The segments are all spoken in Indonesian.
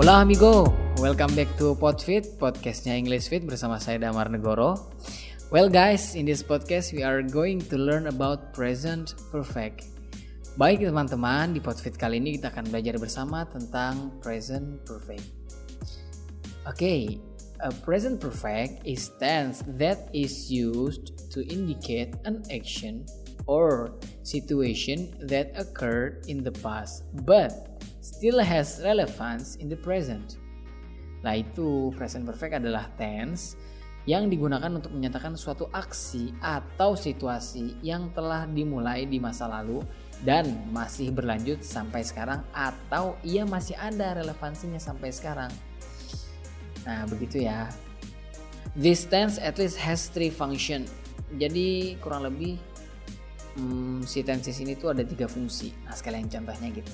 Hola amigo, welcome back to Podfit, podcastnya English Fit bersama saya Damar Negoro. Well guys, in this podcast we are going to learn about present perfect. Baik teman-teman, di Podfit kali ini kita akan belajar bersama tentang present perfect. Oke, okay, a present perfect is tense that is used to indicate an action or situation that occurred in the past but still has relevance in the present. Nah itu present perfect adalah tense yang digunakan untuk menyatakan suatu aksi atau situasi yang telah dimulai di masa lalu dan masih berlanjut sampai sekarang atau ia masih ada relevansinya sampai sekarang. Nah begitu ya. This tense at least has three function. Jadi kurang lebih hmm, si tenses ini tuh ada tiga fungsi. Nah sekalian contohnya gitu.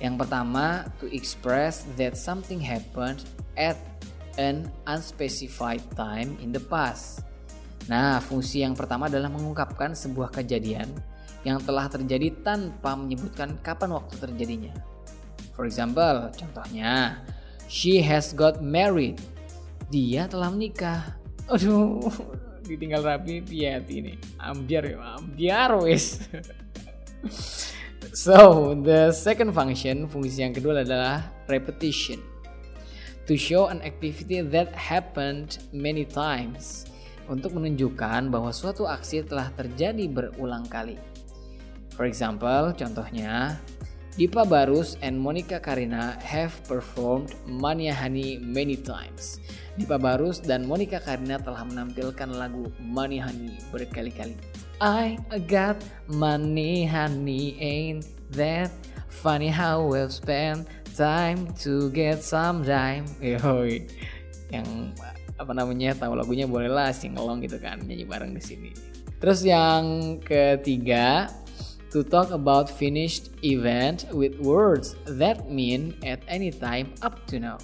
Yang pertama, to express that something happened at an unspecified time in the past. Nah, fungsi yang pertama adalah mengungkapkan sebuah kejadian yang telah terjadi tanpa menyebutkan kapan waktu terjadinya. For example, contohnya, she has got married. Dia telah menikah. Aduh, ditinggal rapi piat ini. Ambiar ya, ambiar wes. So, the second function, fungsi yang kedua adalah repetition. To show an activity that happened many times. Untuk menunjukkan bahwa suatu aksi telah terjadi berulang kali. For example, contohnya, Dipa Barus and Monica Karina have performed Mania Honey many times. Dipa Barus dan Monica Karina telah menampilkan lagu Mania Honey berkali-kali. I got money, honey, ain't that funny how we'll spend time to get some rhyme. Yoi. Yang apa namanya tahu lagunya bolehlah singelong gitu kan nyanyi bareng di sini. Terus yang ketiga, to talk about finished event with words that mean at any time up to now.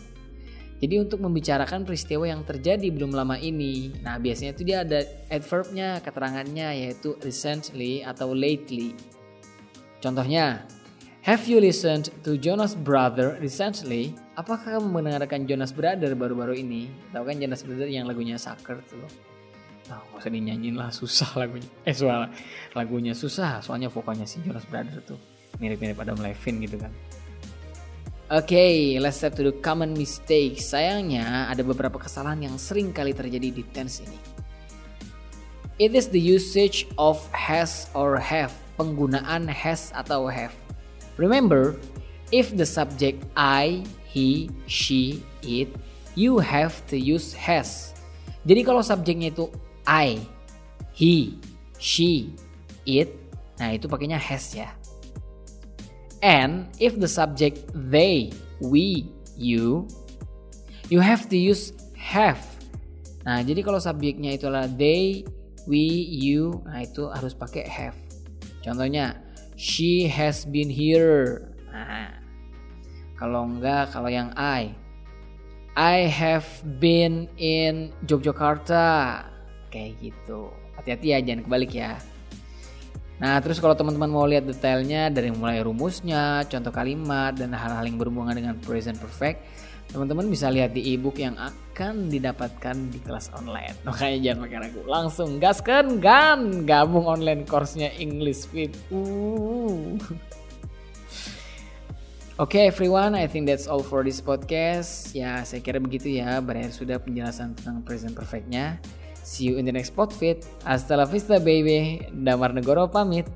Jadi untuk membicarakan peristiwa yang terjadi belum lama ini, nah biasanya itu dia ada adverbnya, keterangannya yaitu recently atau lately. Contohnya, have you listened to Jonas Brother recently? Apakah kamu mendengarkan Jonas Brother baru-baru ini? Tahu kan Jonas Brother yang lagunya Sucker tuh. Nah, gak usah dinyanyiin lah, susah lagunya. Eh, soal lagunya susah, soalnya vokalnya si Jonas Brother tuh mirip-mirip Adam Levine gitu kan. Okay, let's step to the common mistake. Sayangnya ada beberapa kesalahan yang sering kali terjadi di tense ini. It is the usage of has or have, penggunaan has atau have. Remember, if the subject I, he, she, it, you have to use has. Jadi kalau subjeknya itu I, he, she, it, nah itu pakainya has ya. And if the subject they, we, you, you have to use have. Nah, jadi kalau subjeknya itu adalah they, we, you, nah itu harus pakai have. Contohnya, she has been here. Nah, kalau enggak, kalau yang I, I have been in Yogyakarta. Kayak gitu. Hati-hati ya, jangan kebalik ya. Nah, terus kalau teman-teman mau lihat detailnya dari mulai rumusnya, contoh kalimat, dan hal-hal yang berhubungan dengan present perfect, teman-teman bisa lihat di ebook yang akan didapatkan di kelas online. Makanya jangan pakai ragu, langsung gaskan gan gabung online course-nya English Fit. Uh. Oke okay, everyone, I think that's all for this podcast. Ya, saya kira begitu ya. Berakhir sudah penjelasan tentang present perfect-nya. See you in the next fit. Hasta la vista baby. Damar Negoro pamit.